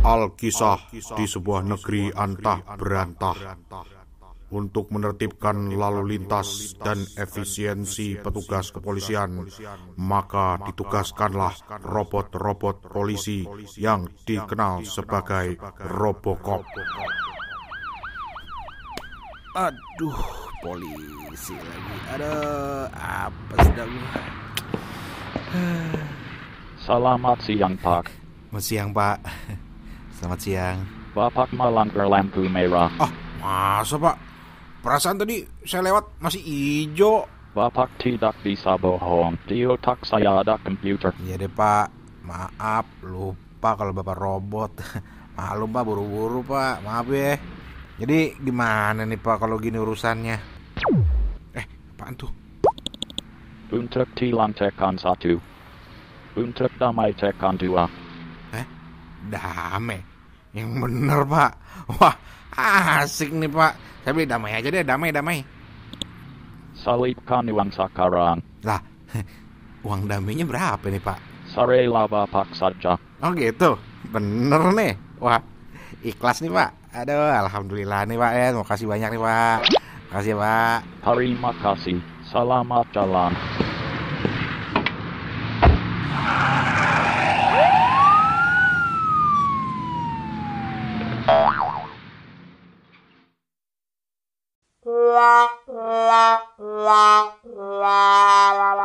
Alkisah di sebuah negeri antah berantah untuk menertibkan lalu lintas dan efisiensi petugas kepolisian, maka ditugaskanlah robot-robot polisi yang dikenal sebagai Robocop. Aduh, polisi lagi. Aduh, apa sedang Selamat siang, Pak. Selamat siang, Pak. Selamat siang. Bapak melanggar lampu merah. Ah, masa pak? Perasaan tadi saya lewat masih hijau. Bapak tidak bisa bohong. Di otak saya ada komputer. Iya deh, Pak. Maaf, lupa kalau Bapak robot. Maklum, Pak, buru-buru, Pak. Maaf ya. Jadi gimana nih, Pak, kalau gini urusannya? Eh, apaan tuh? Untuk tilang tekan satu. Untuk damai tekan dua. Damai. Yang bener, Pak. Wah, asik nih, Pak. Beli damai aja deh, damai-damai. Salibkan uang sekarang. Lah, uang damainya berapa nih, Pak? Sarela Bapak saja. Oh gitu, bener nih. Wah, ikhlas nih Pak. Aduh, alhamdulillah nih Pak ya. Terima kasih banyak nih Pak. Terima kasih ya Pak. Terima kasih. Selamat jalan. la la la la